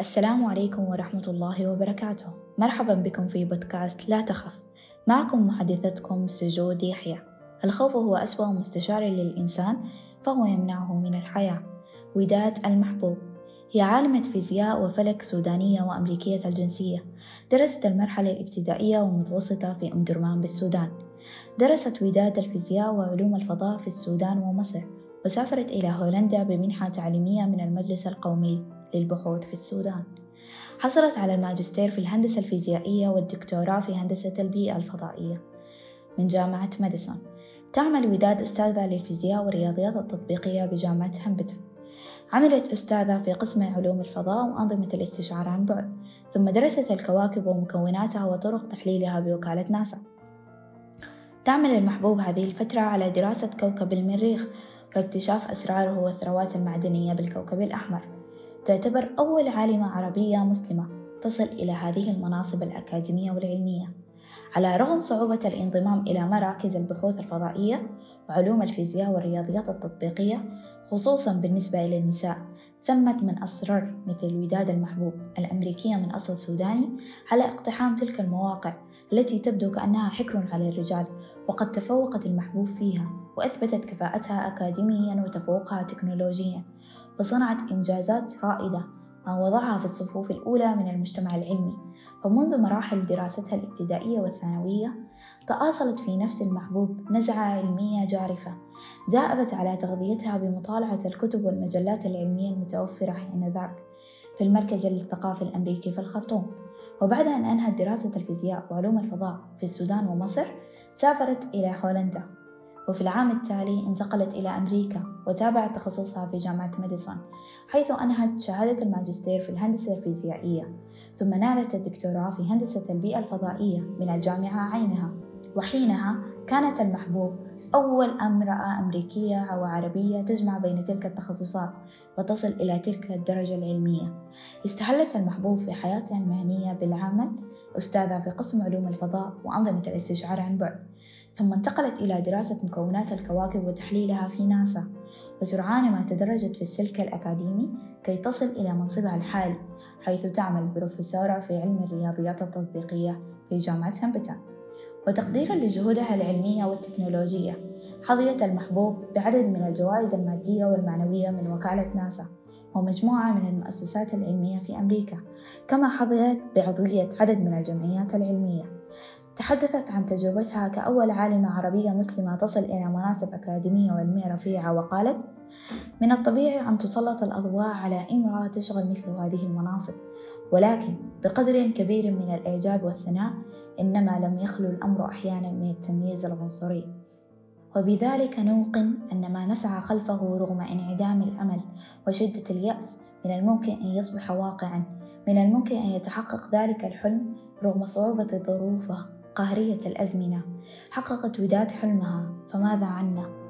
السلام عليكم ورحمة الله وبركاته. مرحبا بكم في بودكاست لا تخف. معكم محدثتكم سجود يحيى الخوف هو أسوأ مستشار للإنسان فهو يمنعه من الحياة. وداد المحبوب. هي عالمة فيزياء وفلك سودانية وأمريكية الجنسية. درست المرحلة الابتدائية والمتوسطة في أم درمان بالسودان. درست وداد الفيزياء وعلوم الفضاء في السودان ومصر وسافرت إلى هولندا بمنحة تعليمية من المجلس القومي. للبحوث في السودان. حصلت على الماجستير في الهندسة الفيزيائية والدكتوراه في هندسة البيئة الفضائية من جامعة ماديسون. تعمل وداد أستاذة للفيزياء والرياضيات التطبيقية بجامعة هامبتون عملت أستاذة في قسم علوم الفضاء وأنظمة الاستشعار عن بعد ثم درست الكواكب ومكوناتها وطرق تحليلها بوكالة ناسا. تعمل المحبوب هذه الفترة على دراسة كوكب المريخ واكتشاف أسراره والثروات المعدنية بالكوكب الأحمر. تعتبر أول عالمة عربية مسلمة تصل إلى هذه المناصب الأكاديمية والعلمية. على رغم صعوبة الانضمام إلى مراكز البحوث الفضائية وعلوم الفيزياء والرياضيات التطبيقية خصوصا بالنسبة إلى النساء ثمت من أصرار مثل وداد المحبوب الأمريكية من أصل سوداني على اقتحام تلك المواقع التي تبدو كأنها حكر على الرجال وقد تفوقت المحبوب فيها وأثبتت كفاءتها أكاديميا وتفوقها تكنولوجيا وصنعت إنجازات رائدة ما وضعها في الصفوف الأولى من المجتمع العلمي فمنذ مراحل دراستها الابتدائية والثانوية تآصلت في نفس المحبوب نزعة علمية جارفة دأبت على تغذيتها بمطالعة الكتب والمجلات العلمية المتوفرة حينذاك في المركز الثقافي الأمريكي في الخرطوم. وبعد أن أنهت دراسة الفيزياء وعلوم الفضاء في السودان ومصر سافرت إلى هولندا. وفي العام التالي انتقلت إلى أمريكا وتابعت تخصصها في جامعة ماديسون حيث أنهت شهادة الماجستير في الهندسة الفيزيائية ثم نالت الدكتوراه في هندسة البيئة الفضائية من الجامعة عينها. وحينها كانت المحبوب أول امرأة أمريكية أو عربية تجمع بين تلك التخصصات وتصل إلى تلك الدرجة العلمية. استهلت المحبوب في حياتها المهنية بالعمل أستاذة في قسم علوم الفضاء وأنظمة الاستشعار عن بعد. ثم انتقلت إلى دراسة مكونات الكواكب وتحليلها في ناسا. وسرعان ما تدرجت في السلك الأكاديمي كي تصل إلى منصبها الحالي حيث تعمل بروفيسورة في علم الرياضيات التطبيقية في جامعة هامبتون. وتقديرا لجهودها العلمية والتكنولوجية حظيت المحبوب بعدد من الجوائز المادية والمعنوية من وكالة ناسا ومجموعة من المؤسسات العلمية في أمريكا كما حظيت بعضوية عدد من الجمعيات العلمية. تحدثت عن تجربتها كأول عالمة عربية مسلمة تصل إلى مناصب أكاديمية وعلمية رفيعة وقالت: من الطبيعي أن تسلط الأضواء على إمرأة تشغل مثل هذه المناصب، ولكن بقدر كبير من الإعجاب والثناء إنما لم يخلو الأمر أحيانا من التمييز العنصري. وبذلك نوقن أن ما نسعى خلفه رغم انعدام الأمل وشدة اليأس من الممكن أن يصبح واقعا من الممكن أن يتحقق ذلك الحلم رغم صعوبة ظروفه قهرية الأزمنة حققت وداد حلمها فماذا عنا؟